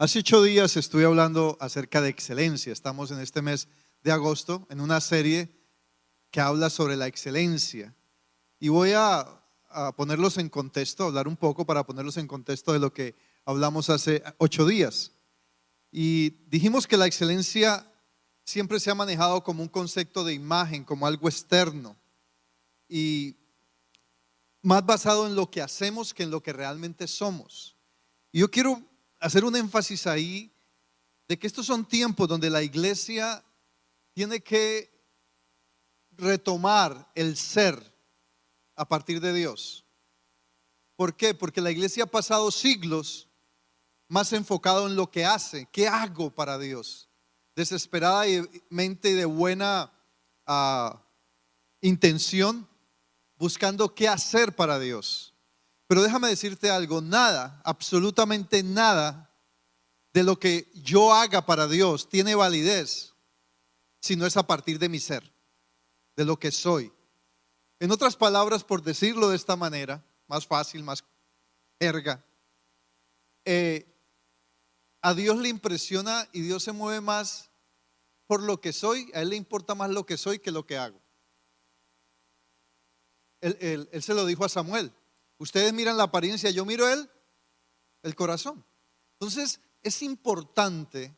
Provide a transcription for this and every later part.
Hace ocho días estuve hablando acerca de excelencia. Estamos en este mes de agosto en una serie que habla sobre la excelencia. Y voy a, ponerlos en contexto, hablar un poco para ponerlos en contexto de lo que hablamos hace ocho días. Y dijimos que la excelencia siempre se ha manejado como un concepto de imagen, como algo externo. Y más basado en lo que hacemos que en lo que realmente somos. Y yo quiero hacer un énfasis ahí de que estos son tiempos donde la iglesia tiene que retomar el ser a partir de Dios. ¿Por qué? Porque la iglesia ha pasado siglos más enfocado en lo que hace, qué hago para Dios, desesperadamente de buena ah, intención, buscando qué hacer para Dios. Pero déjame decirte algo, nada, absolutamente nada de lo que yo haga para Dios tiene validez si no es a partir de mi ser, de lo que soy. En otras palabras, por decirlo de esta manera, más fácil, más erga, eh, a Dios le impresiona y Dios se mueve más por lo que soy, a Él le importa más lo que soy que lo que hago. Él, se lo dijo a Samuel. Ustedes miran la apariencia, yo miro él, el corazón. Entonces, es importante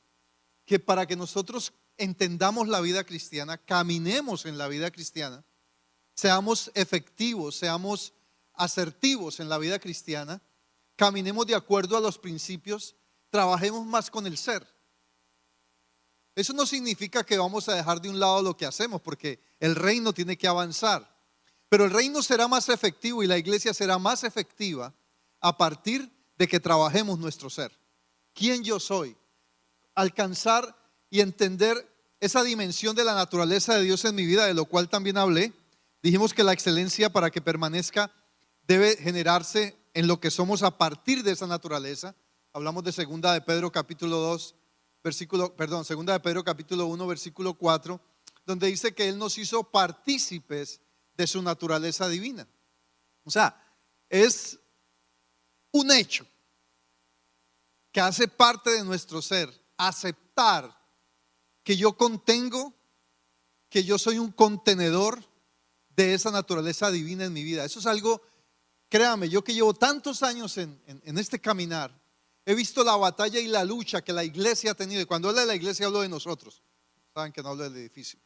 que para que nosotros entendamos la vida cristiana, caminemos en la vida cristiana, seamos efectivos, seamos asertivos en la vida cristiana, caminemos de acuerdo a los principios, trabajemos más con el ser. Eso no significa que vamos a dejar de un lado lo que hacemos, porque el reino tiene que avanzar. Pero el reino será más efectivo y la iglesia será más efectiva a partir de que trabajemos nuestro ser. ¿Quién yo soy? Alcanzar y entender esa dimensión de la naturaleza de Dios en mi vida, de lo cual también hablé. Dijimos que la excelencia para que permanezca debe generarse en lo que somos a partir de esa naturaleza. Hablamos de segunda de Pedro capítulo 2, versículo, perdón, segunda de Pedro capítulo 1, versículo 4, donde dice que Él nos hizo partícipes de su naturaleza divina. O sea, es un hecho que hace parte de nuestro ser, aceptar que yo contengo, que yo soy un contenedor de esa naturaleza divina en mi vida. Eso es algo, créame, yo que llevo tantos años en, este caminar, he visto la batalla y la lucha que la iglesia ha tenido. Y cuando hablo de la iglesia hablo de nosotros. Saben que no hablo del edificio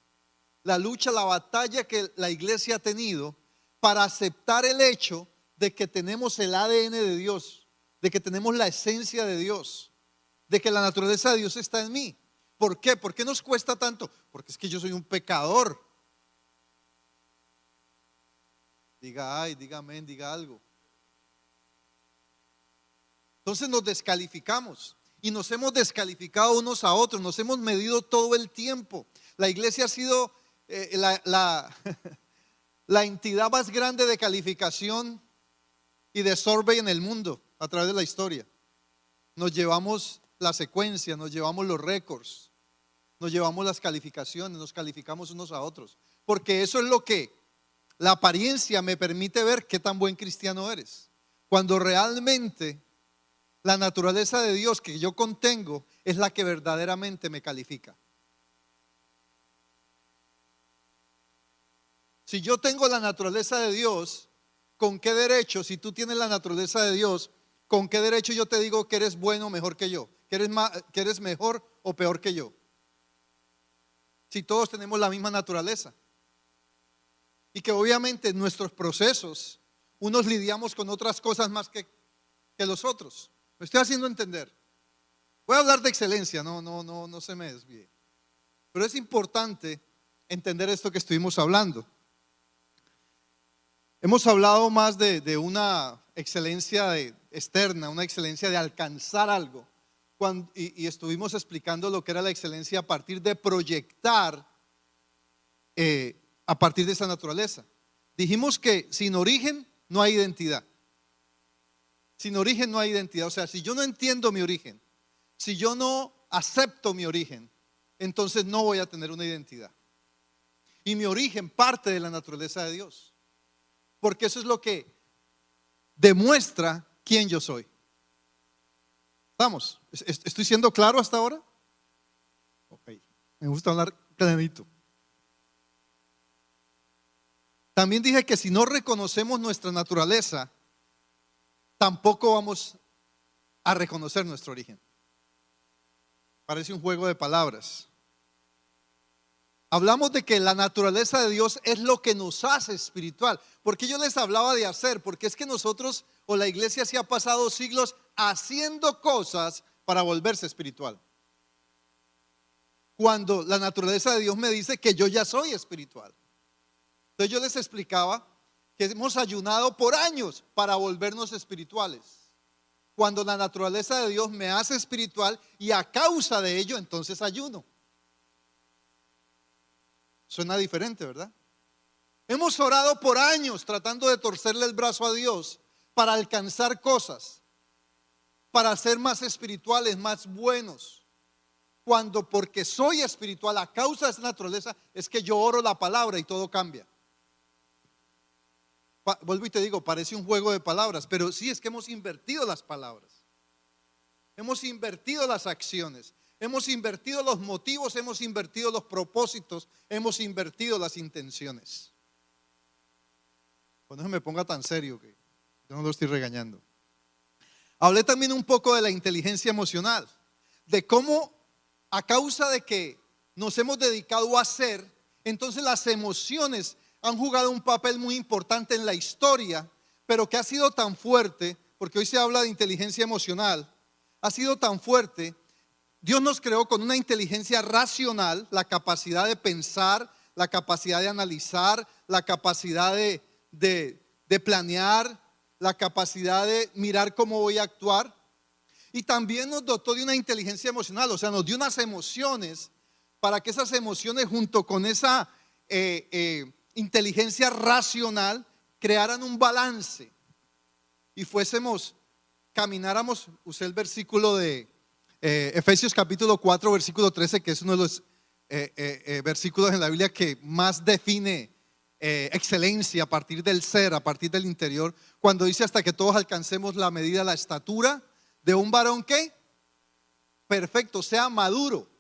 la lucha, la batalla que la iglesia ha tenido para aceptar el hecho de que tenemos el ADN de Dios, de que tenemos la esencia de Dios, de que la naturaleza de Dios está en mí. ¿Por qué? ¿Por qué nos cuesta tanto? Porque es que yo soy un pecador. Diga ay, diga amén, diga algo. Entonces nos descalificamos y nos hemos descalificado unos a otros, nos hemos medido todo el tiempo. La iglesia ha sido eh, la, la, entidad más grande de calificación y de survey en el mundo a través de la historia. Nos llevamos la secuencia, nos llevamos los récords, nos llevamos las calificaciones, nos calificamos unos a otros. Porque eso es lo que la apariencia me permite ver qué tan buen cristiano eres. Cuando realmente la naturaleza de Dios que yo contengo es la que verdaderamente me califica. Si yo tengo la naturaleza de Dios, ¿con qué derecho, si tú tienes la naturaleza de Dios, con qué derecho yo te digo que eres bueno o mejor que yo? Que eres, que eres mejor o peor que yo? Si todos tenemos la misma naturaleza. Y que obviamente en nuestros procesos, unos lidiamos con otras cosas más que, que los otros. Me estoy haciendo entender. Voy a hablar de excelencia, no, no, no, no se me desvíe. Pero es importante entender esto que estuvimos hablando. Hemos hablado más de, una excelencia externa, una excelencia de alcanzar algo. y, estuvimos explicando lo que era la excelencia a partir de proyectar eh, a partir de esa naturaleza. Dijimos que sin origen no hay identidad. Sin origen no hay identidad. O sea, si yo no entiendo mi origen, si yo no acepto mi origen, entonces no voy a tener una identidad. Y mi origen parte de la naturaleza de Dios porque eso es lo que demuestra quién yo soy. ¿Estamos? ¿Estoy siendo claro hasta ahora? Ok. Me gusta hablar clarito. También dije que si no reconocemos nuestra naturaleza, tampoco vamos a reconocer nuestro origen. Parece un juego de palabras. Hablamos de que la naturaleza de Dios es lo que nos hace espiritual. Porque yo les hablaba de hacer, porque es que nosotros o la iglesia se ha pasado siglos haciendo cosas para volverse espiritual. Cuando la naturaleza de Dios me dice que yo ya soy espiritual. Entonces yo les explicaba que hemos ayunado por años para volvernos espirituales. Cuando la naturaleza de Dios me hace espiritual y a causa de ello entonces ayuno. Suena diferente, ¿verdad? Hemos orado por años tratando de torcerle el brazo a Dios para alcanzar cosas, para ser más espirituales, más buenos. Cuando porque soy espiritual a causa de esa naturaleza es que yo oro la palabra y todo cambia. vuelvo y te digo, parece un juego de palabras, pero sí es que hemos invertido las palabras. Hemos invertido las acciones. Hemos invertido los motivos, hemos invertido los propósitos, hemos invertido las intenciones. Cuando se me ponga tan serio que no lo estoy regañando. Hablé también un poco de la inteligencia emocional, de cómo a causa de que nos hemos dedicado a hacer, entonces las emociones han jugado un papel muy importante en la historia, pero que ha sido tan fuerte, porque hoy se habla de inteligencia emocional, ha sido tan fuerte Dios nos creó con una inteligencia racional, la capacidad de pensar, la capacidad de analizar, la capacidad de, de, planear, la capacidad de mirar cómo voy a actuar. Y también nos dotó de una inteligencia emocional, o sea, nos dio unas emociones para que esas emociones junto con esa eh, eh, inteligencia racional crearan un balance y fuésemos, camináramos, usé el versículo de, eh, Efesios capítulo 4, versículo 13, que es uno de los eh, eh, versículos en la Biblia que más define excelencia a partir del ser, a partir del interior, cuando dice hasta que todos alcancemos la medida, la estatura de un varón que perfecto, sea maduro.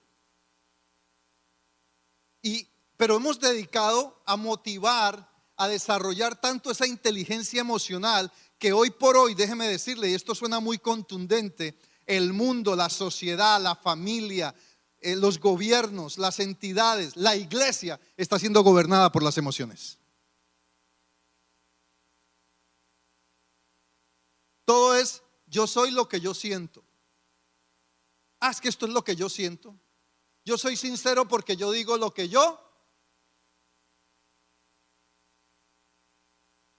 Y, pero hemos dedicado a motivar, a desarrollar tanto esa inteligencia emocional que hoy por hoy, déjeme decirle, y esto suena muy contundente, el mundo, la sociedad, la familia, eh, los gobiernos, las entidades, la iglesia está siendo gobernada por las emociones. Todo es, yo soy lo que yo siento. Ah, es que esto es lo que yo siento. Yo soy sincero porque yo digo lo que yo.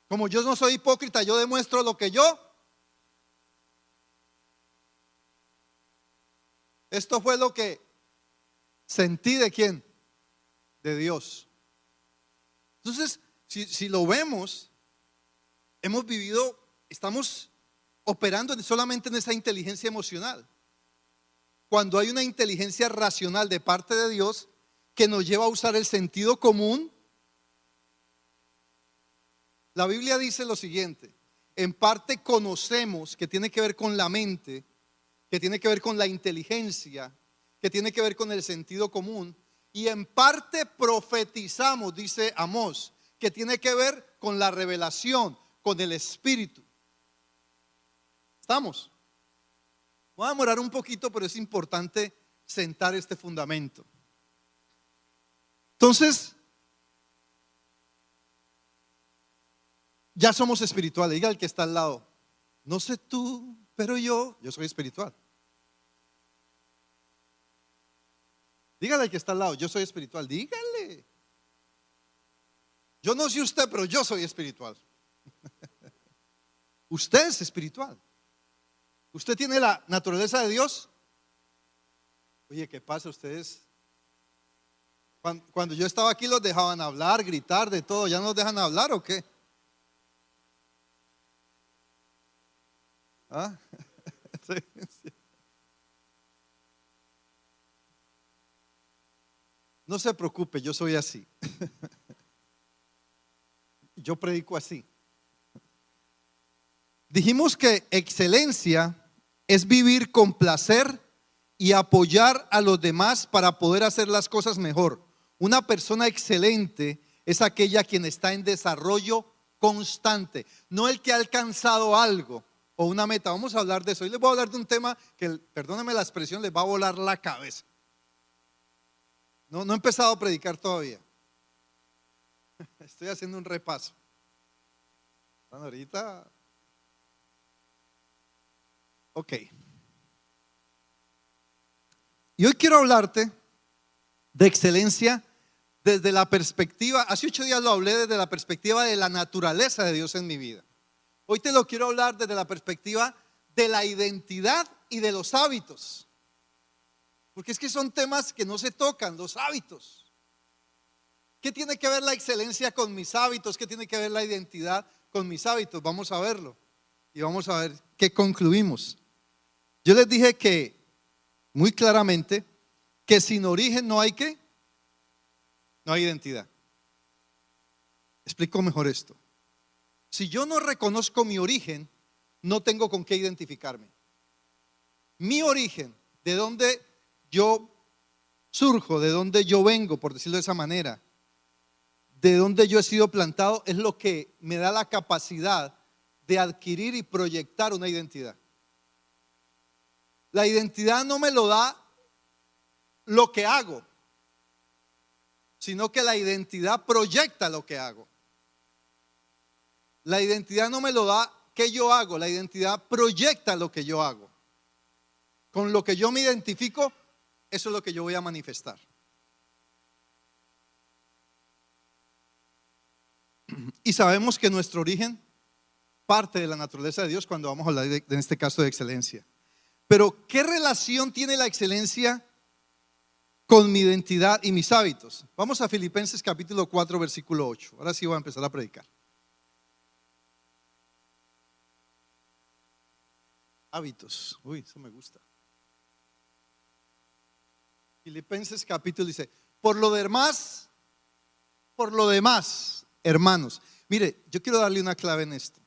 Como yo no soy hipócrita, yo demuestro lo que yo Esto fue lo que sentí de quién? De Dios. Entonces, si, lo vemos, hemos vivido, estamos operando solamente en esa inteligencia emocional. Cuando hay una inteligencia racional de parte de Dios que nos lleva a usar el sentido común, la Biblia dice lo siguiente, en parte conocemos que tiene que ver con la mente, que tiene que ver con la inteligencia, que tiene que ver con el sentido común. Y en parte profetizamos, dice Amós, que tiene que ver con la revelación, con el espíritu. ¿Estamos? Voy a demorar un poquito, pero es importante sentar este fundamento. Entonces, ya somos espirituales. Diga el que está al lado. No sé tú, pero yo, yo soy espiritual. Dígale al que está al lado, yo soy espiritual. Dígale. Yo no sé usted, pero yo soy espiritual. usted es espiritual. ¿Usted tiene la naturaleza de Dios? Oye, ¿qué pasa? Ustedes, cuando, yo estaba aquí los dejaban hablar, gritar, de todo. ¿Ya no nos dejan hablar o qué? ¿Ah? No se preocupe, yo soy así. Yo predico así. Dijimos que excelencia es vivir con placer y apoyar a los demás para poder hacer las cosas mejor. Una persona excelente es aquella quien está en desarrollo constante, no el que ha alcanzado algo o una meta. Vamos a hablar de eso. Hoy les voy a hablar de un tema que, perdónenme la expresión, les va a volar la cabeza. No, no he empezado a predicar todavía. Estoy haciendo un repaso. ahorita. Ok. Y hoy quiero hablarte de excelencia desde la perspectiva, hace ocho días lo hablé desde la perspectiva de la naturaleza de Dios en mi vida. Hoy te lo quiero hablar desde la perspectiva de la identidad y de los hábitos. Porque es que son temas que no se tocan, los hábitos. ¿Qué tiene que ver la excelencia con mis hábitos? ¿Qué tiene que ver la identidad con mis hábitos? Vamos a verlo. Y vamos a ver qué concluimos. Yo les dije que, muy claramente, que sin origen no hay que no hay identidad. Explico mejor esto. Si yo no reconozco mi origen, no tengo con qué identificarme. Mi origen, de dónde yo surjo, de dónde yo vengo, por decirlo de esa manera, de dónde yo he sido plantado, es lo que me da la capacidad de adquirir y proyectar una identidad. La identidad no me lo da lo que hago, sino que la identidad proyecta lo que hago. La identidad no me lo da que yo hago, la identidad proyecta lo que yo hago. Con lo que yo me identifico, eso es lo que yo voy a manifestar. Y sabemos que nuestro origen parte de la naturaleza de Dios cuando vamos a hablar de, en este caso de excelencia. Pero ¿qué relación tiene la excelencia con mi identidad y mis hábitos. Vamos a Filipenses capítulo 4, versículo 8. Ahora sí voy a empezar a predicar. Hábitos. Uy, eso me gusta. Filipenses capítulo dice, por lo demás, por lo demás, hermanos. Mire, yo quiero darle una clave en esto.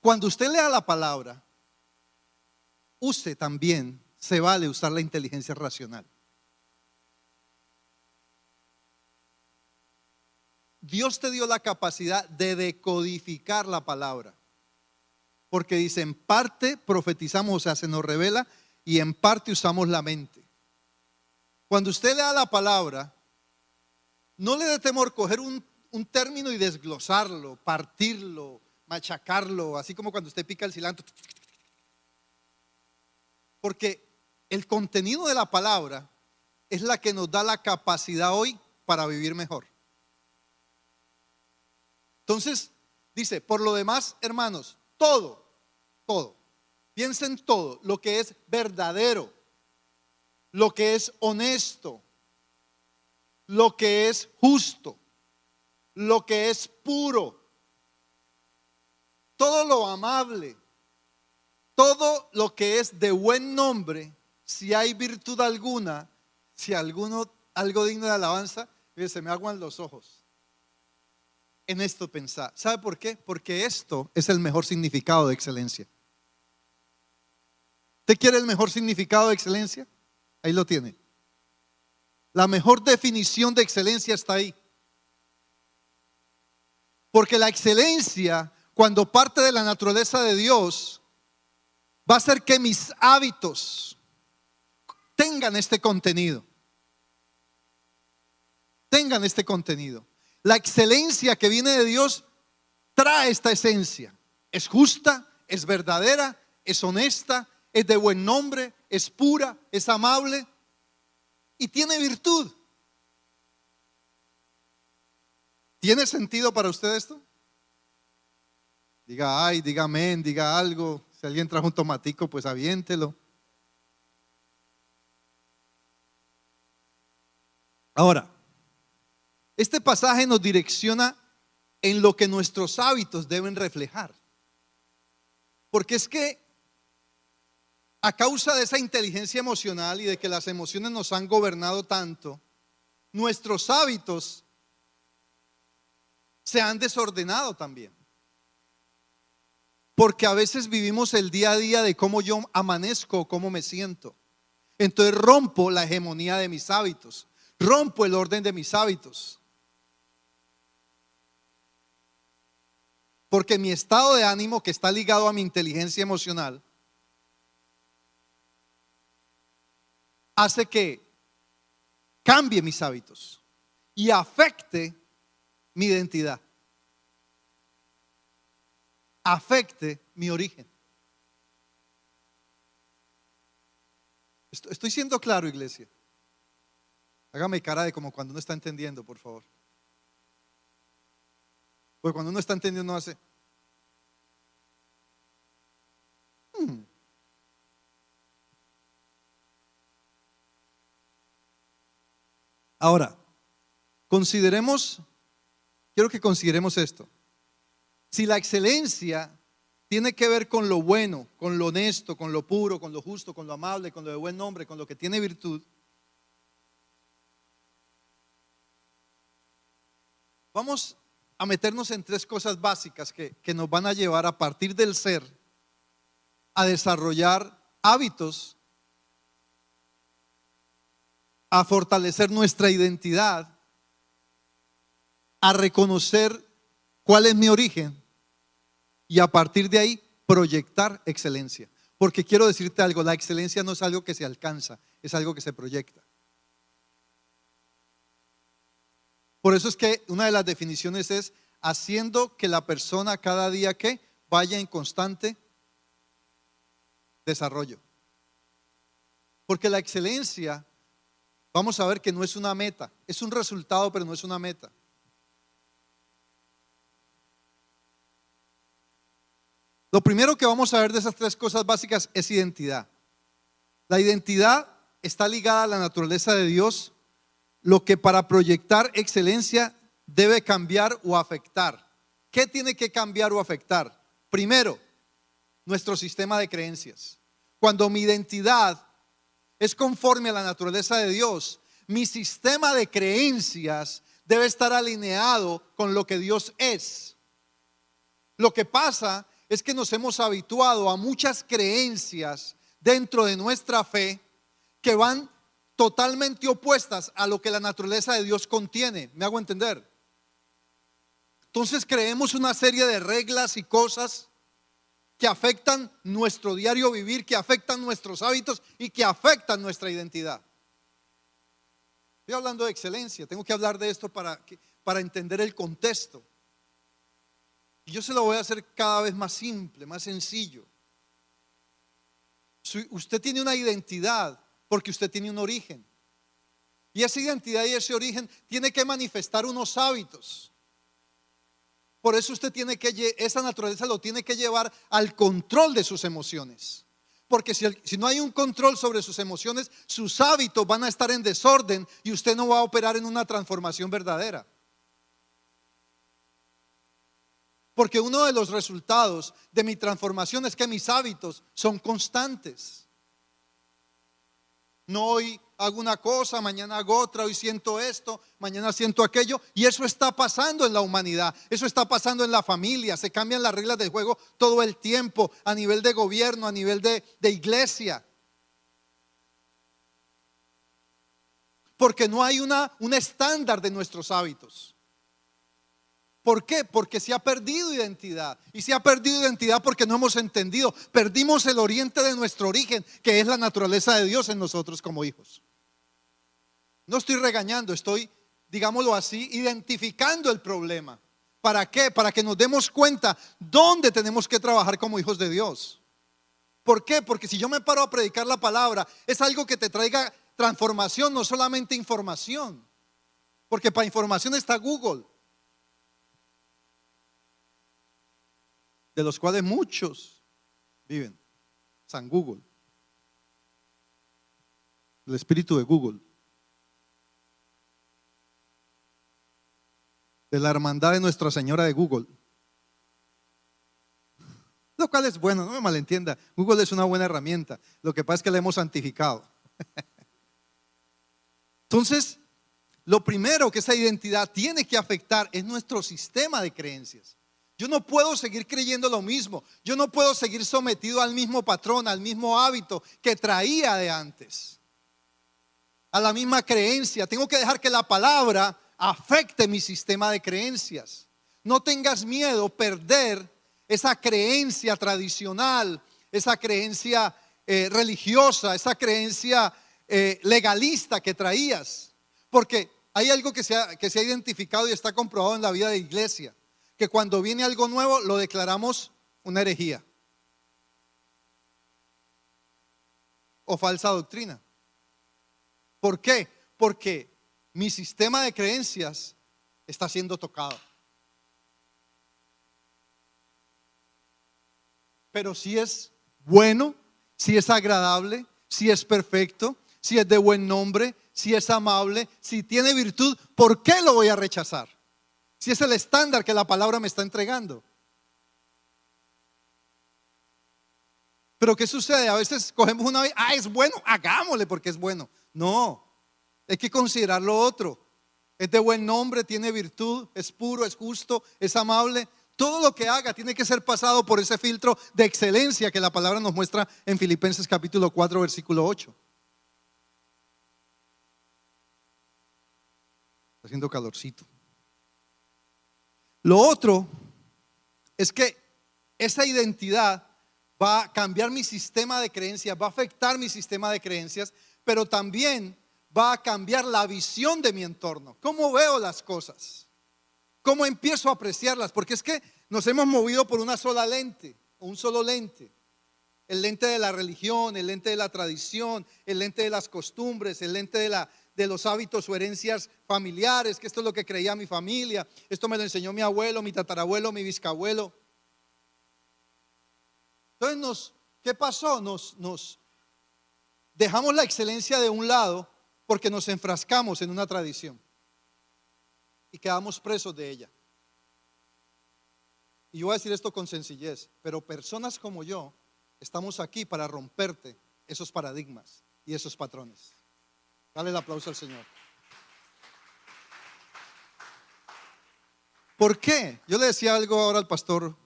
Cuando usted lea la palabra, use también, se vale usar la inteligencia racional. Dios te dio la capacidad de decodificar la palabra. Porque dice, en parte profetizamos, o sea, se nos revela, y en parte usamos la mente. Cuando usted lea la palabra, no le dé temor coger un, un término y desglosarlo, partirlo, machacarlo, así como cuando usted pica el cilantro porque el contenido de la palabra es la que nos da la capacidad hoy para vivir mejor. Entonces, dice, por lo demás, hermanos, todo, todo, piensen todo, lo que es verdadero, lo que es honesto, lo que es justo, lo que es puro, todo lo amable, todo lo que es de buen nombre, si hay virtud alguna, si alguno, algo digno de alabanza, se me aguan los ojos. En esto pensar. ¿Sabe por qué? Porque esto es el mejor significado de excelencia. ¿Usted quiere el mejor significado de excelencia? Ahí lo tiene. La mejor definición de excelencia está ahí. Porque la excelencia, cuando parte de la naturaleza de Dios, va a hacer que mis hábitos tengan este contenido. Tengan este contenido. La excelencia que viene de Dios trae esta esencia. Es justa, es verdadera, es honesta, es de buen nombre, es pura, es amable y tiene virtud. ¿Tiene sentido para usted esto? Diga ay, diga amén, diga algo. Si alguien trajo un tomatico, pues aviéntelo. Ahora, este pasaje nos direcciona en lo que nuestros hábitos deben reflejar. Porque es que a causa de esa inteligencia emocional y de que las emociones nos han gobernado tanto, nuestros hábitos se han desordenado también. Porque a veces vivimos el día a día de cómo yo amanezco, cómo me siento. Entonces rompo la hegemonía de mis hábitos, rompo el orden de mis hábitos. Porque mi estado de ánimo, que está ligado a mi inteligencia emocional, hace que cambie mis hábitos y afecte mi identidad. Afecte mi origen. Estoy siendo claro, iglesia. Hágame cara de como cuando uno está entendiendo, por favor. Porque cuando uno está entendiendo, hace. Hmm. Ahora, consideremos, quiero que consideremos esto. Si la excelencia tiene que ver con lo bueno, con lo honesto, con lo puro, con lo justo, con lo amable, con lo de buen nombre, con lo que tiene virtud, vamos a meternos en tres cosas básicas que, que nos van a llevar a partir del ser a desarrollar hábitos a fortalecer nuestra identidad, a reconocer cuál es mi origen y a partir de ahí proyectar excelencia. Porque quiero decirte algo, la excelencia no es algo que se alcanza, es algo que se proyecta. Por eso es que una de las definiciones es haciendo que la persona cada día que vaya en constante desarrollo. Porque la excelencia vamos a ver que no es una meta, es un resultado, pero no es una meta. Lo primero que vamos a ver de esas tres cosas básicas es identidad. La identidad está ligada a la naturaleza de Dios, lo que para proyectar excelencia debe cambiar o afectar. ¿Qué tiene que cambiar o afectar? Primero, nuestro sistema de creencias. Cuando mi identidad es conforme a la naturaleza de Dios, mi sistema de creencias debe estar alineado con lo que Dios es. Lo que pasa es que nos hemos habituado a muchas creencias dentro de nuestra fe que van totalmente opuestas a lo que la naturaleza de Dios contiene. ¿Me hago entender? Entonces creemos una serie de reglas y cosas que afectan nuestro diario vivir, que afectan nuestros hábitos y que afectan nuestra identidad. Estoy hablando de excelencia, tengo que hablar de esto para, para entender el contexto. Y yo se lo voy a hacer cada vez más simple, más sencillo. Usted tiene una identidad porque usted tiene un origen. Y esa identidad y ese origen tiene que manifestar unos hábitos. Por eso usted tiene que, esa naturaleza lo tiene que llevar al control de sus emociones. Porque si, si, no hay un control sobre sus emociones, sus hábitos van a estar en desorden y usted no va a operar en una transformación verdadera. Porque uno de los resultados de mi transformación es que mis hábitos son constantes. No hoy hago una cosa, mañana hago otra, hoy siento esto, mañana siento aquello. Y eso está pasando en la humanidad, eso está pasando en la familia, se cambian las reglas del juego todo el tiempo a nivel de gobierno, a nivel de, de iglesia. Porque no hay una, un estándar de nuestros hábitos. ¿Por qué? Porque se ha perdido identidad. Y se ha perdido identidad porque no hemos entendido. Perdimos el oriente de nuestro origen, que es la naturaleza de Dios en nosotros como hijos. No estoy regañando, estoy, digámoslo así, identificando el problema. ¿Para qué? Para que nos demos cuenta dónde tenemos que trabajar como hijos de Dios. ¿Por qué? Porque si yo me paro a predicar la palabra, es algo que te traiga transformación, no solamente información. Porque para información está Google, de los cuales muchos viven. San Google. El espíritu de Google. de la hermandad de Nuestra Señora de Google. Lo cual es bueno, no me malentienda. Google es una buena herramienta. Lo que pasa es que la hemos santificado. Entonces, lo primero que esa identidad tiene que afectar es nuestro sistema de creencias. Yo no puedo seguir creyendo lo mismo. Yo no puedo seguir sometido al mismo patrón, al mismo hábito que traía de antes. A la misma creencia. Tengo que dejar que la palabra afecte mi sistema de creencias. No tengas miedo perder esa creencia tradicional, esa creencia eh, religiosa, esa creencia eh, legalista que traías. Porque hay algo que se, ha, que se ha identificado y está comprobado en la vida de iglesia que cuando viene algo nuevo lo declaramos una herejía o falsa doctrina. ¿Por qué? Porque mi sistema de creencias está siendo tocado. Pero si es bueno, si es agradable, si es perfecto, si es de buen nombre, si es amable, si tiene virtud, ¿por qué lo voy a rechazar? Si es el estándar que la palabra me está entregando. Pero ¿qué sucede? A veces cogemos una vez, ah, es bueno, hagámosle porque es bueno. No, hay que considerar lo otro. Es de buen nombre, tiene virtud, es puro, es justo, es amable. Todo lo que haga tiene que ser pasado por ese filtro de excelencia que la palabra nos muestra en Filipenses capítulo 4, versículo 8. Está haciendo calorcito. Lo otro es que esa identidad va a cambiar mi sistema de creencias, va a afectar mi sistema de creencias, pero también va a cambiar la visión de mi entorno. ¿Cómo veo las cosas? ¿Cómo empiezo a apreciarlas? Porque es que nos hemos movido por una sola lente, un solo lente. El lente de la religión, el lente de la tradición, el lente de las costumbres, el lente de la, de los hábitos o herencias familiares, que esto es lo que creía mi familia, esto me lo enseñó mi abuelo, mi tatarabuelo, mi bisabuelo. Entonces, nos, ¿qué pasó? Nos, nos dejamos la excelencia de un lado porque nos enfrascamos en una tradición y quedamos presos de ella. Y yo voy a decir esto con sencillez, pero personas como yo estamos aquí para romperte esos paradigmas y esos patrones. Dale el aplauso al Señor. ¿Por qué? Yo le decía algo ahora al pastor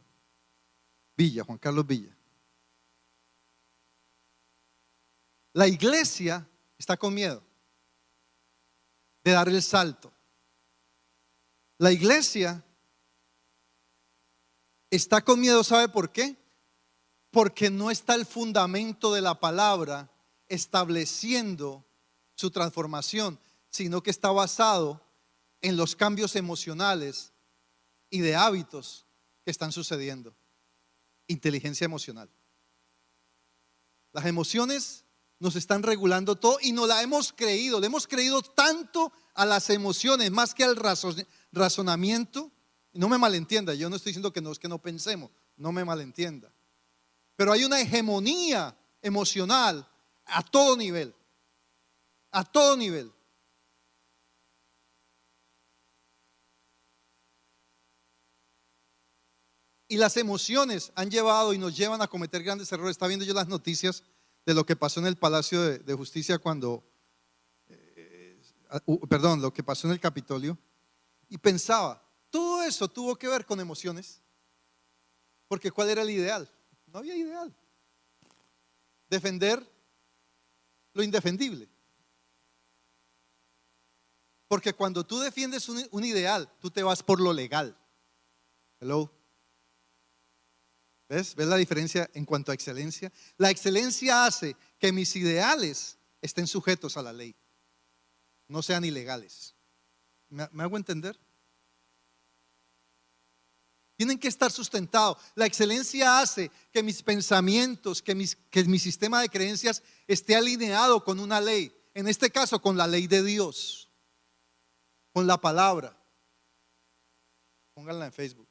Villa, Juan Carlos Villa. La iglesia está con miedo de dar el salto. La iglesia está con miedo, ¿sabe por qué? Porque no está el fundamento de la palabra estableciendo su transformación, sino que está basado en los cambios emocionales y de hábitos que están sucediendo. Inteligencia emocional. Las emociones nos están regulando todo y no la hemos creído, le hemos creído tanto a las emociones más que al razonamiento. No me malentienda, yo no estoy diciendo que no es que no pensemos, no me malentienda. Pero hay una hegemonía emocional a todo nivel a todo nivel. Y las emociones han llevado y nos llevan a cometer grandes errores. Está viendo yo las noticias de lo que pasó en el Palacio de, Justicia cuando, eh, perdón, lo que pasó en el Capitolio. Y pensaba, todo eso tuvo que ver con emociones. Porque ¿cuál era el ideal? No había ideal. Defender lo indefendible. Porque cuando tú defiendes un, ideal, tú te vas por lo legal. Hello. ¿Ves? ¿Ves la diferencia en cuanto a excelencia? La excelencia hace que mis ideales estén sujetos a la ley, no sean ilegales. ¿Me, hago entender? Tienen que estar sustentados. La excelencia hace que mis pensamientos, que, mis, que mi sistema de creencias esté alineado con una ley. En este caso, con la ley de Dios con la palabra. Pónganla en Facebook.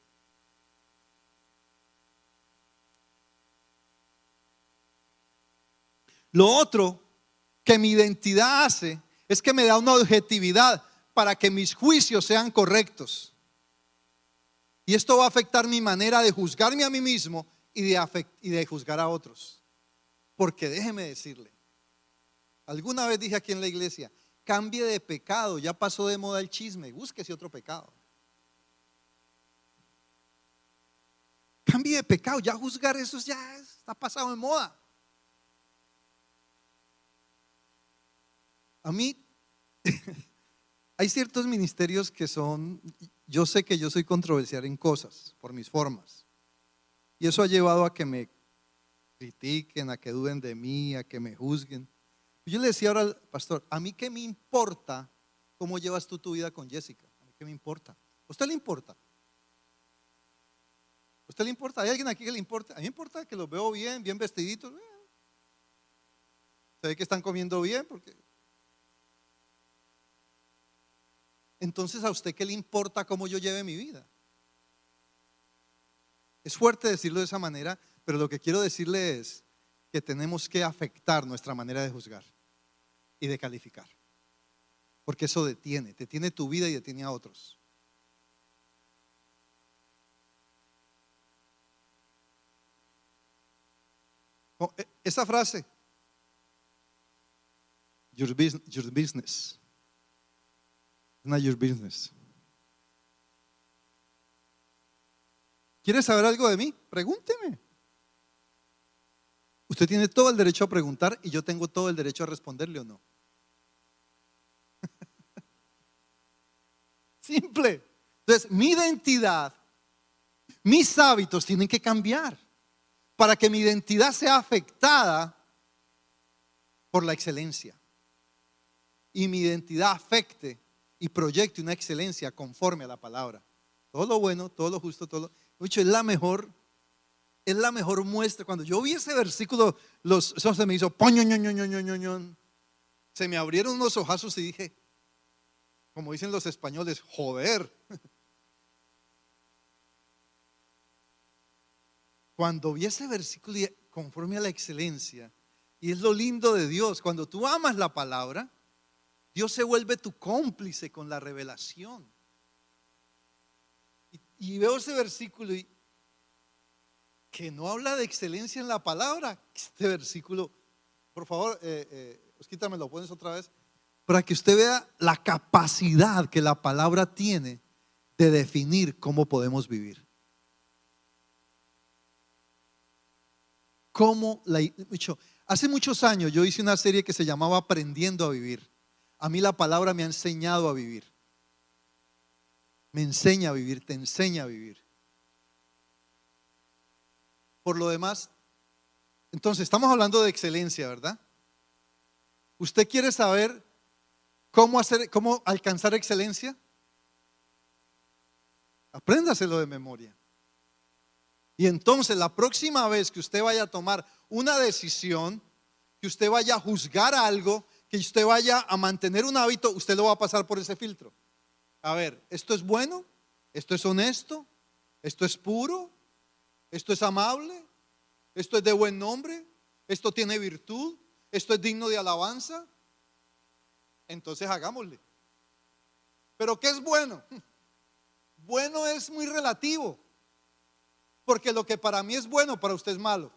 Lo otro que mi identidad hace es que me da una objetividad para que mis juicios sean correctos. Y esto va a afectar mi manera de juzgarme a mí mismo y de, y de juzgar a otros. Porque déjeme decirle, alguna vez dije aquí en la iglesia, Cambie de pecado, ya pasó de moda el chisme, búsquese otro pecado. Cambie de pecado, ya juzgar eso ya está pasado de moda. A mí hay ciertos ministerios que son, yo sé que yo soy controversial en cosas por mis formas. Y eso ha llevado a que me critiquen, a que duden de mí, a que me juzguen. Yo le decía ahora al pastor, a mí qué me importa cómo llevas tú tu vida con Jessica. A mí qué me importa. ¿A usted le importa? ¿A usted le importa? ¿Hay alguien aquí que le importa? A mí me importa que los veo bien, bien vestiditos. Se ve que están comiendo bien porque... Entonces, ¿a usted qué le importa cómo yo lleve mi vida? Es fuerte decirlo de esa manera, pero lo que quiero decirle es que tenemos que afectar nuestra manera de juzgar y de calificar. Porque eso detiene, detiene tu vida y detiene a otros. Oh, e, esa frase, your business, your business, not your business. ¿Quiere saber algo de mí? Pregúnteme. Usted tiene todo el derecho a preguntar y yo tengo todo el derecho a responderle o no. Simple. Entonces, mi identidad, mis hábitos tienen que cambiar para que mi identidad sea afectada por la excelencia. Y mi identidad afecte y proyecte una excelencia conforme a la palabra. Todo lo bueno, todo lo justo, todo lo es la mejor, es la mejor muestra. Cuando yo vi ese versículo, los, eso se me hizo poño, Se me abrieron unos ojazos y dije, como dicen los españoles, joder. Cuando vi ese versículo conforme a la excelencia, y es lo lindo de Dios, cuando tú amas la palabra, Dios se vuelve tu cómplice con la revelación. Y veo ese versículo y que no habla de excelencia en la palabra. Este versículo, por favor, eh, eh, Osquita, me lo pones otra vez, para que usted vea la capacidad que la palabra tiene de definir cómo podemos vivir. Cómo la, hace muchos años yo hice una serie que se llamaba Aprendiendo a Vivir. A mí la palabra me ha enseñado a vivir me enseña a vivir, te enseña a vivir. Por lo demás, entonces estamos hablando de excelencia, ¿verdad? ¿Usted quiere saber cómo hacer cómo alcanzar excelencia? Apréndaselo de memoria. Y entonces la próxima vez que usted vaya a tomar una decisión, que usted vaya a juzgar algo, que usted vaya a mantener un hábito, usted lo va a pasar por ese filtro a ver, ¿esto es bueno? ¿Esto es honesto? ¿Esto es puro? ¿Esto es amable? ¿Esto es de buen nombre? ¿Esto tiene virtud? ¿Esto es digno de alabanza? Entonces hagámosle. Pero ¿qué es bueno? Bueno es muy relativo. Porque lo que para mí es bueno, para usted es malo.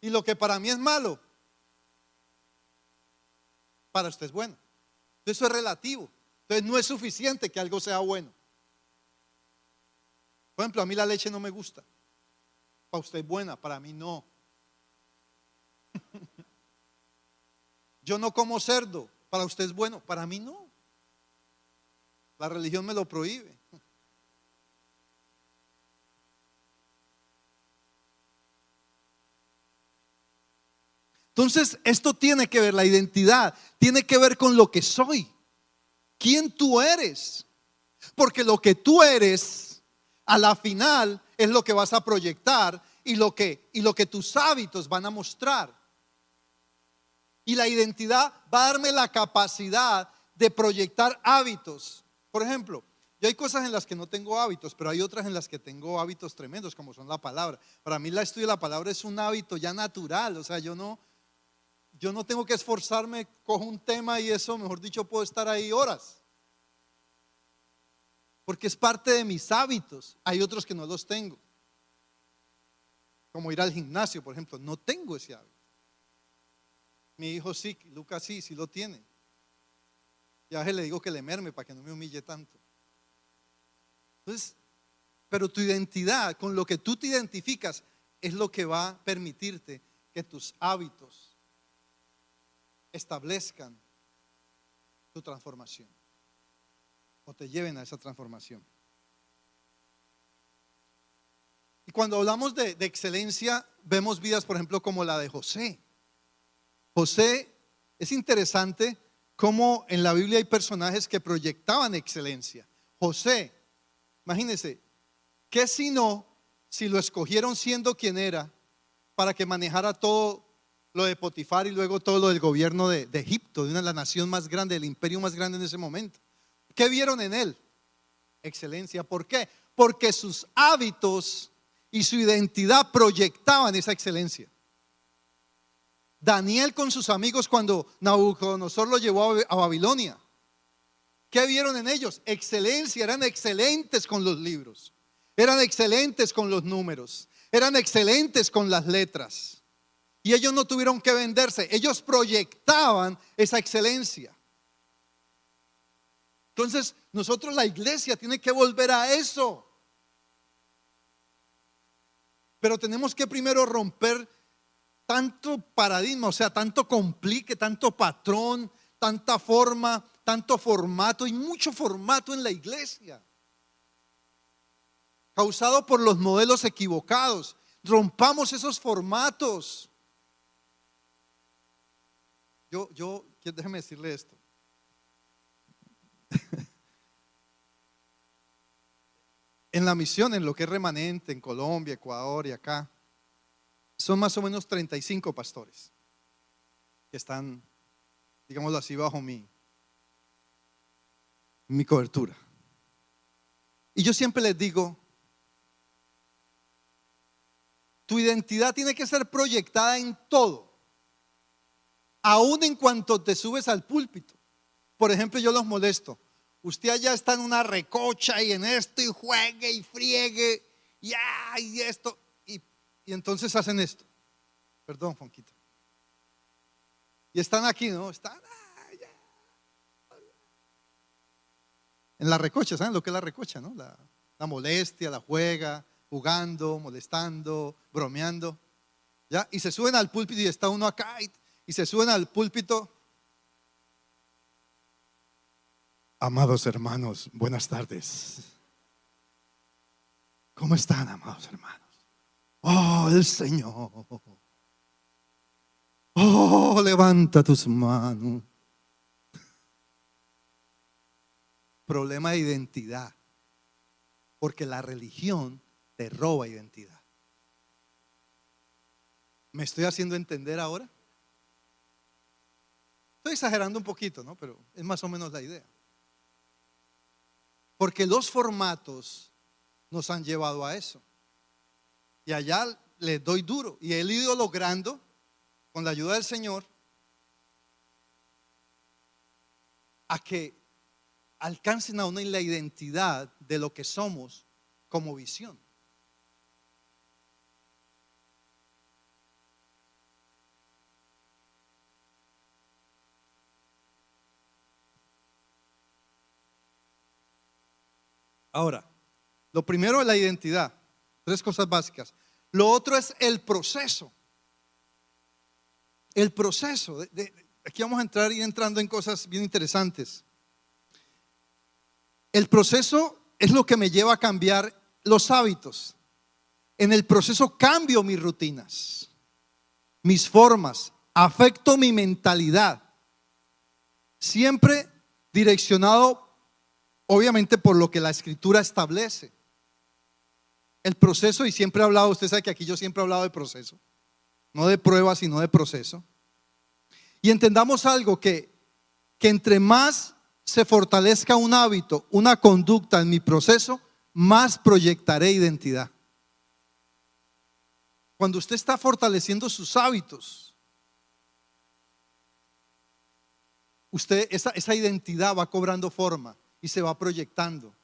Y lo que para mí es malo, para usted es bueno. Eso es relativo. Entonces no es suficiente que algo sea bueno. Por ejemplo, a mí la leche no me gusta. Para usted es buena, para mí no. Yo no como cerdo, para usted es bueno, para mí no. La religión me lo prohíbe. Entonces, esto tiene que ver, la identidad, tiene que ver con lo que soy quién tú eres. Porque lo que tú eres, a la final, es lo que vas a proyectar y lo que, y lo que tus hábitos van a mostrar. Y la identidad va a darme la capacidad de proyectar hábitos. Por ejemplo, yo hay cosas en las que no tengo hábitos, pero hay otras en las que tengo hábitos tremendos, como son la palabra. Para mí la estudio de la palabra es un hábito ya natural, o sea, yo no, yo no tengo que esforzarme, cojo un tema y eso, mejor dicho, puedo estar ahí horas. Porque es parte de mis hábitos. Hay otros que no los tengo. Como ir al gimnasio, por ejemplo. No tengo ese hábito. Mi hijo sí, Lucas sí, sí lo tiene. Ya le digo que le merme para que no me humille tanto. Entonces, Pero tu identidad, con lo que tú te identificas, es lo que va a permitirte que tus hábitos establezcan tu transformación o te lleven a esa transformación. Y cuando hablamos de, excelencia, vemos vidas, por ejemplo, como la de José. José, es interesante cómo en la Biblia hay personajes que proyectaban excelencia. José, imagínense, ¿qué si no, si lo escogieron siendo quien era, para que manejara todo lo de Potifar y luego todo lo del gobierno de, Egipto, de una de la nación más grande, del imperio más grande en ese momento? ¿Qué vieron en él? Excelencia. ¿Por qué? Porque sus hábitos y su identidad proyectaban esa excelencia. Daniel con sus amigos cuando Nabucodonosor lo llevó a Babilonia. ¿Qué vieron en ellos? Excelencia, eran excelentes con los libros, eran excelentes con los números, eran excelentes con las letras. Y ellos no tuvieron que venderse, ellos proyectaban esa excelencia. Entonces, nosotros la iglesia tiene que volver a eso. Pero tenemos que primero romper tanto paradigma, o sea, tanto complique, tanto patrón, tanta forma, tanto formato y mucho formato en la iglesia. Causado por los modelos equivocados. Rompamos esos formatos. Yo, yo, déjeme decirle esto. en la misión, en lo que es remanente, en Colombia, Ecuador y acá, son más o menos 35 pastores que están, digámoslo así, bajo mi, mi cobertura. Y yo siempre les digo, tu identidad tiene que ser proyectada en todo, aún en cuanto te subes al púlpito. Por ejemplo, yo los molesto. Usted allá está en una recocha y en esto y juegue y friegue y, y esto. Y, entonces hacen esto. Perdón, Fonquito. Y están aquí, ¿no? Están en la recocha, ¿saben lo que es la recocha, no? La, la molestia, la juega, jugando, molestando, bromeando. ¿Ya? Y se suben al púlpito y está uno acá y, y se suben al púlpito Amados hermanos, buenas tardes. ¿Cómo están, amados hermanos? Oh, el Señor. Oh, levanta tus manos. Problema de identidad. Porque la religión te roba identidad. ¿Me estoy haciendo entender ahora? Estoy exagerando un poquito, ¿no? Pero es más o menos la idea. Porque los formatos nos han llevado a eso. Y allá les doy duro. Y he ido logrando, con la ayuda del Señor, a que alcancen a una la identidad de lo que somos como visión. Ahora, lo primero es la identidad, tres cosas básicas. Lo otro es el proceso. El proceso. aquí vamos a entrar y entrando en cosas bien interesantes. El proceso es lo que me lleva a cambiar los hábitos. En el proceso cambio mis rutinas, mis formas, afecto mi mentalidad. Siempre direccionado Obviamente por lo que la escritura establece. El proceso, y siempre he hablado, usted sabe que aquí yo siempre he hablado de proceso, no de prueba, sino de proceso. Y entendamos algo, que, que entre más se fortalezca un hábito, una conducta en mi proceso, más proyectaré identidad. Cuando usted está fortaleciendo sus hábitos, usted esa, esa identidad va cobrando forma y se va proyectando,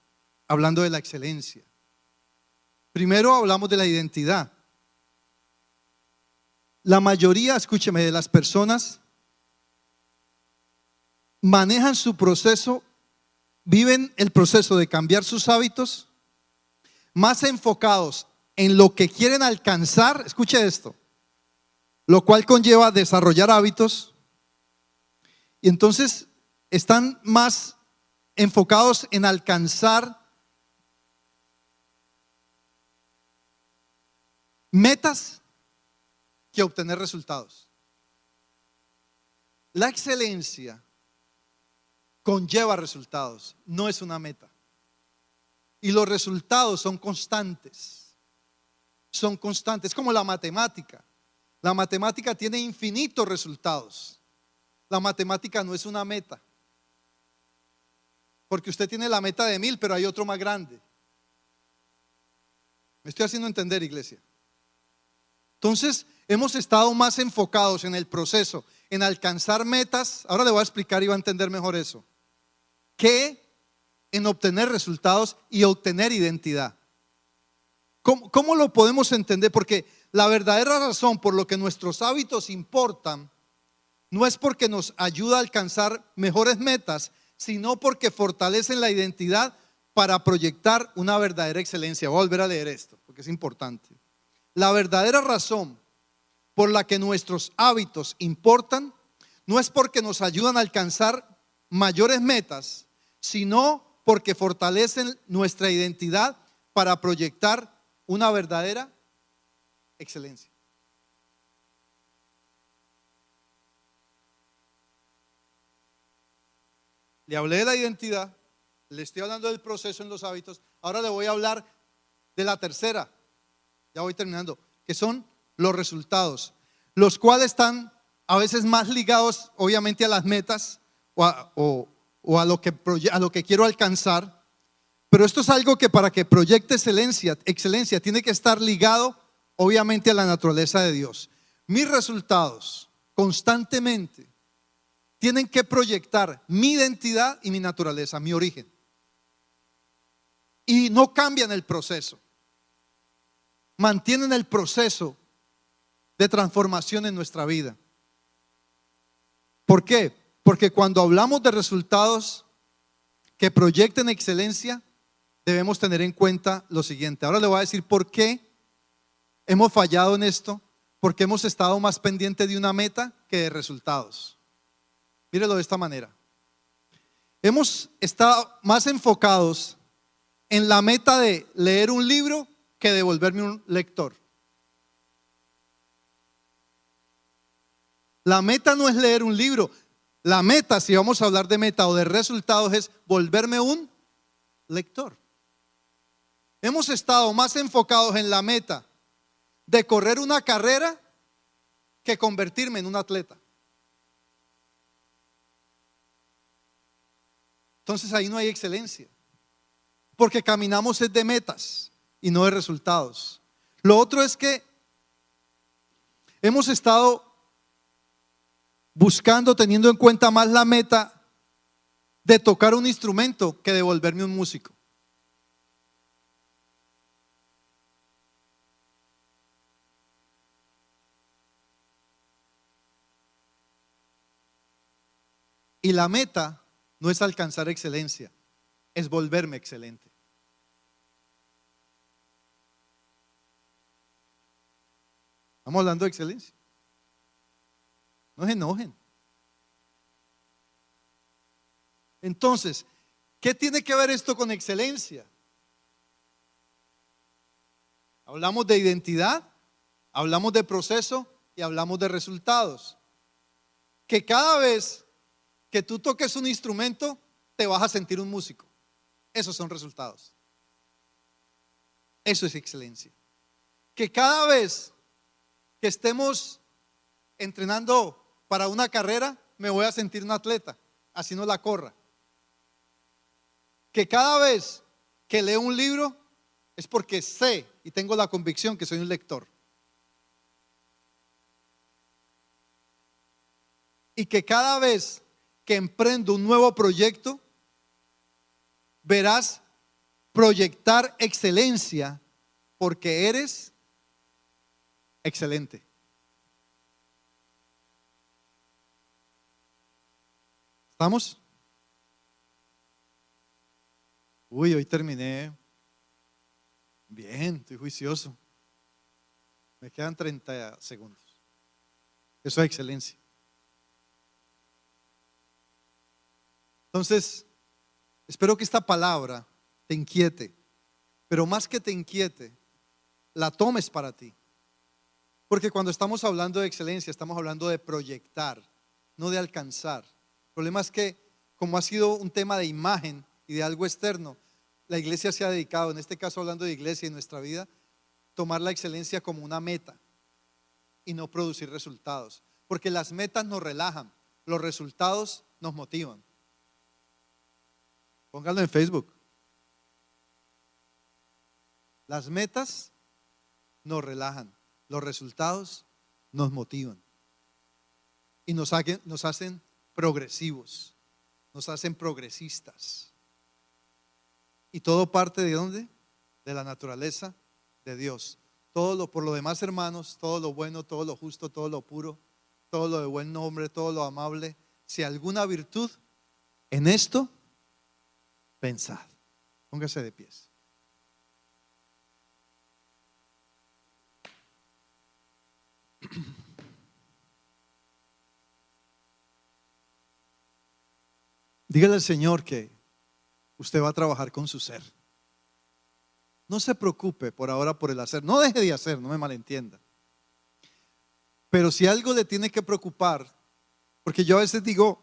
hablando de la excelencia. Primero hablamos de la identidad. La mayoría, escúcheme, de las personas manejan su proceso, viven el proceso de cambiar sus hábitos más enfocados en lo que quieren alcanzar, escuche esto, lo cual conlleva desarrollar hábitos, y entonces están más enfocados en alcanzar metas que obtener resultados. La excelencia conlleva resultados, no es una meta. Y los resultados son constantes. Son constantes, como la matemática. La matemática tiene infinitos resultados. La matemática no es una meta. Porque usted tiene la meta de mil, pero hay otro más grande. Me estoy haciendo entender, iglesia. Entonces, hemos estado más enfocados en el proceso, en alcanzar metas. Ahora le voy a explicar y va a entender mejor eso. Que en obtener resultados y obtener identidad. ¿Cómo, ¿Cómo, lo podemos entender? Porque la verdadera razón por lo que nuestros hábitos importan no es porque nos ayuda a alcanzar mejores metas, sino porque fortalecen la identidad para proyectar una verdadera excelencia. Voy a volver a leer esto, porque es importante. La verdadera razón por la que nuestros hábitos importan no es porque nos ayudan a alcanzar mayores metas, sino porque fortalecen nuestra identidad para proyectar una verdadera excelencia. Le hablé de la identidad, le estoy hablando del proceso en los hábitos, ahora le voy a hablar de la tercera, ya voy terminando, que son los resultados, los cuales están a veces más ligados obviamente a las metas o a, lo, que, a lo que quiero alcanzar, pero esto es algo que para que proyecte excelencia, excelencia tiene que estar ligado obviamente a la naturaleza de Dios. Mis resultados constantemente tienen que proyectar mi identidad y mi naturaleza, mi origen. Y no cambian el proceso mantienen el proceso de transformación en nuestra vida. ¿Por qué? Porque cuando hablamos de resultados que proyecten excelencia, debemos tener en cuenta lo siguiente. Ahora le voy a decir por qué hemos fallado en esto, porque hemos estado más pendientes de una meta que de resultados. Mírelo de esta manera. Hemos estado más enfocados en la meta de leer un libro que devolverme un lector. La meta no es leer un libro. La meta, si vamos a hablar de meta o de resultados, es volverme un lector. Hemos estado más enfocados en la meta de correr una carrera que convertirme en un atleta. Entonces ahí no hay excelencia, porque caminamos es de metas y no de resultados. Lo otro es que hemos estado buscando, teniendo en cuenta más la meta de tocar un instrumento que de volverme un músico. Y la meta no es alcanzar excelencia, es volverme excelente. Estamos hablando de excelencia. No se enojen. Entonces, ¿qué tiene que ver esto con excelencia? Hablamos de identidad, hablamos de proceso y hablamos de resultados. Que cada vez que tú toques un instrumento, te vas a sentir un músico. Esos son resultados. Eso es excelencia. Que cada vez que estemos entrenando para una carrera, me voy a sentir un atleta, así no la corra. Que cada vez que leo un libro es porque sé y tengo la convicción que soy un lector. Y que cada vez que emprendo un nuevo proyecto, verás proyectar excelencia porque eres excelente. ¿Estamos? Uy, hoy terminé Bien, estoy juicioso. Me quedan 30 segundos. Eso es excelencia. Entonces, espero que esta palabra te inquiete, pero más que te inquiete, la tomes para ti. Porque cuando estamos hablando de excelencia, estamos hablando de proyectar, no de alcanzar. El problema es que, como ha sido un tema de imagen y de algo externo, la iglesia se ha dedicado, en este caso hablando de iglesia y nuestra vida, tomar la excelencia como una meta y no producir resultados. Porque las metas nos relajan, los resultados nos motivan. Pónganlo en Facebook. Las metas nos relajan, los resultados nos motivan y nos, nos hacen progresivos, nos hacen progresistas. Y todo parte de dónde? De la naturaleza de Dios. Todo lo por lo demás, hermanos, todo lo bueno, todo lo justo, todo lo puro, todo lo de buen nombre, todo lo amable, si alguna virtud en esto pensad. Póngase de pies. Dígale al Señor que usted va a trabajar con su ser. No se preocupe por ahora por el hacer. No deje de hacer, no me malentienda. Pero si algo le tiene que preocupar, porque yo a veces digo,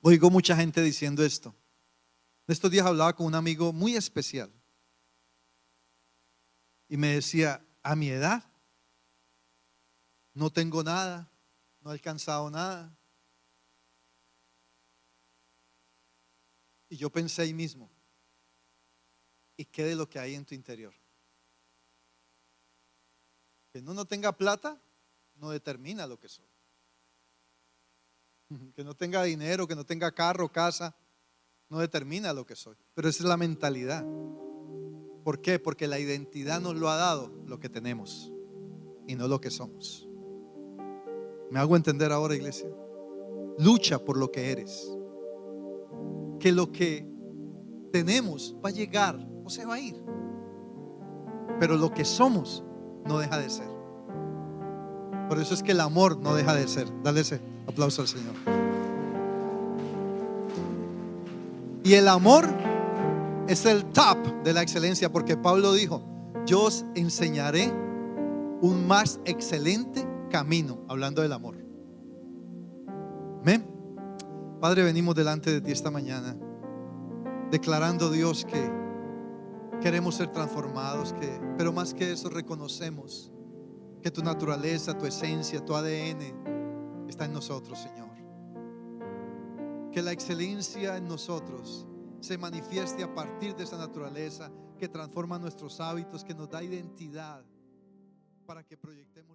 oigo mucha gente diciendo esto. Estos días hablaba con un amigo muy especial y me decía, a mi edad no tengo nada, no he alcanzado nada, Y yo pensé ahí mismo, ¿y qué de lo que hay en tu interior? Que no, no tenga plata no determina lo que soy. Que no tenga dinero, que no tenga carro, casa, no determina lo que soy. Pero esa es la mentalidad. ¿Por qué? Porque la identidad nos lo ha dado lo que tenemos y no lo que somos. ¿Me hago entender ahora, iglesia? Lucha por lo que eres que lo que tenemos va a llegar o se va a ir. Pero lo que somos no deja de ser. Por eso es que el amor no deja de ser. Dale ese aplauso al Señor. Y el amor es el top de la excelencia, porque Pablo dijo, yo os enseñaré un más excelente camino, hablando del amor. Amén. Padre, venimos delante de ti esta mañana, declarando Dios que queremos ser transformados, que, pero más que eso reconocemos que tu naturaleza, tu esencia, tu ADN está en nosotros, Señor. Que la excelencia en nosotros se manifieste a partir de esa naturaleza que transforma nuestros hábitos, que nos da identidad para que proyectemos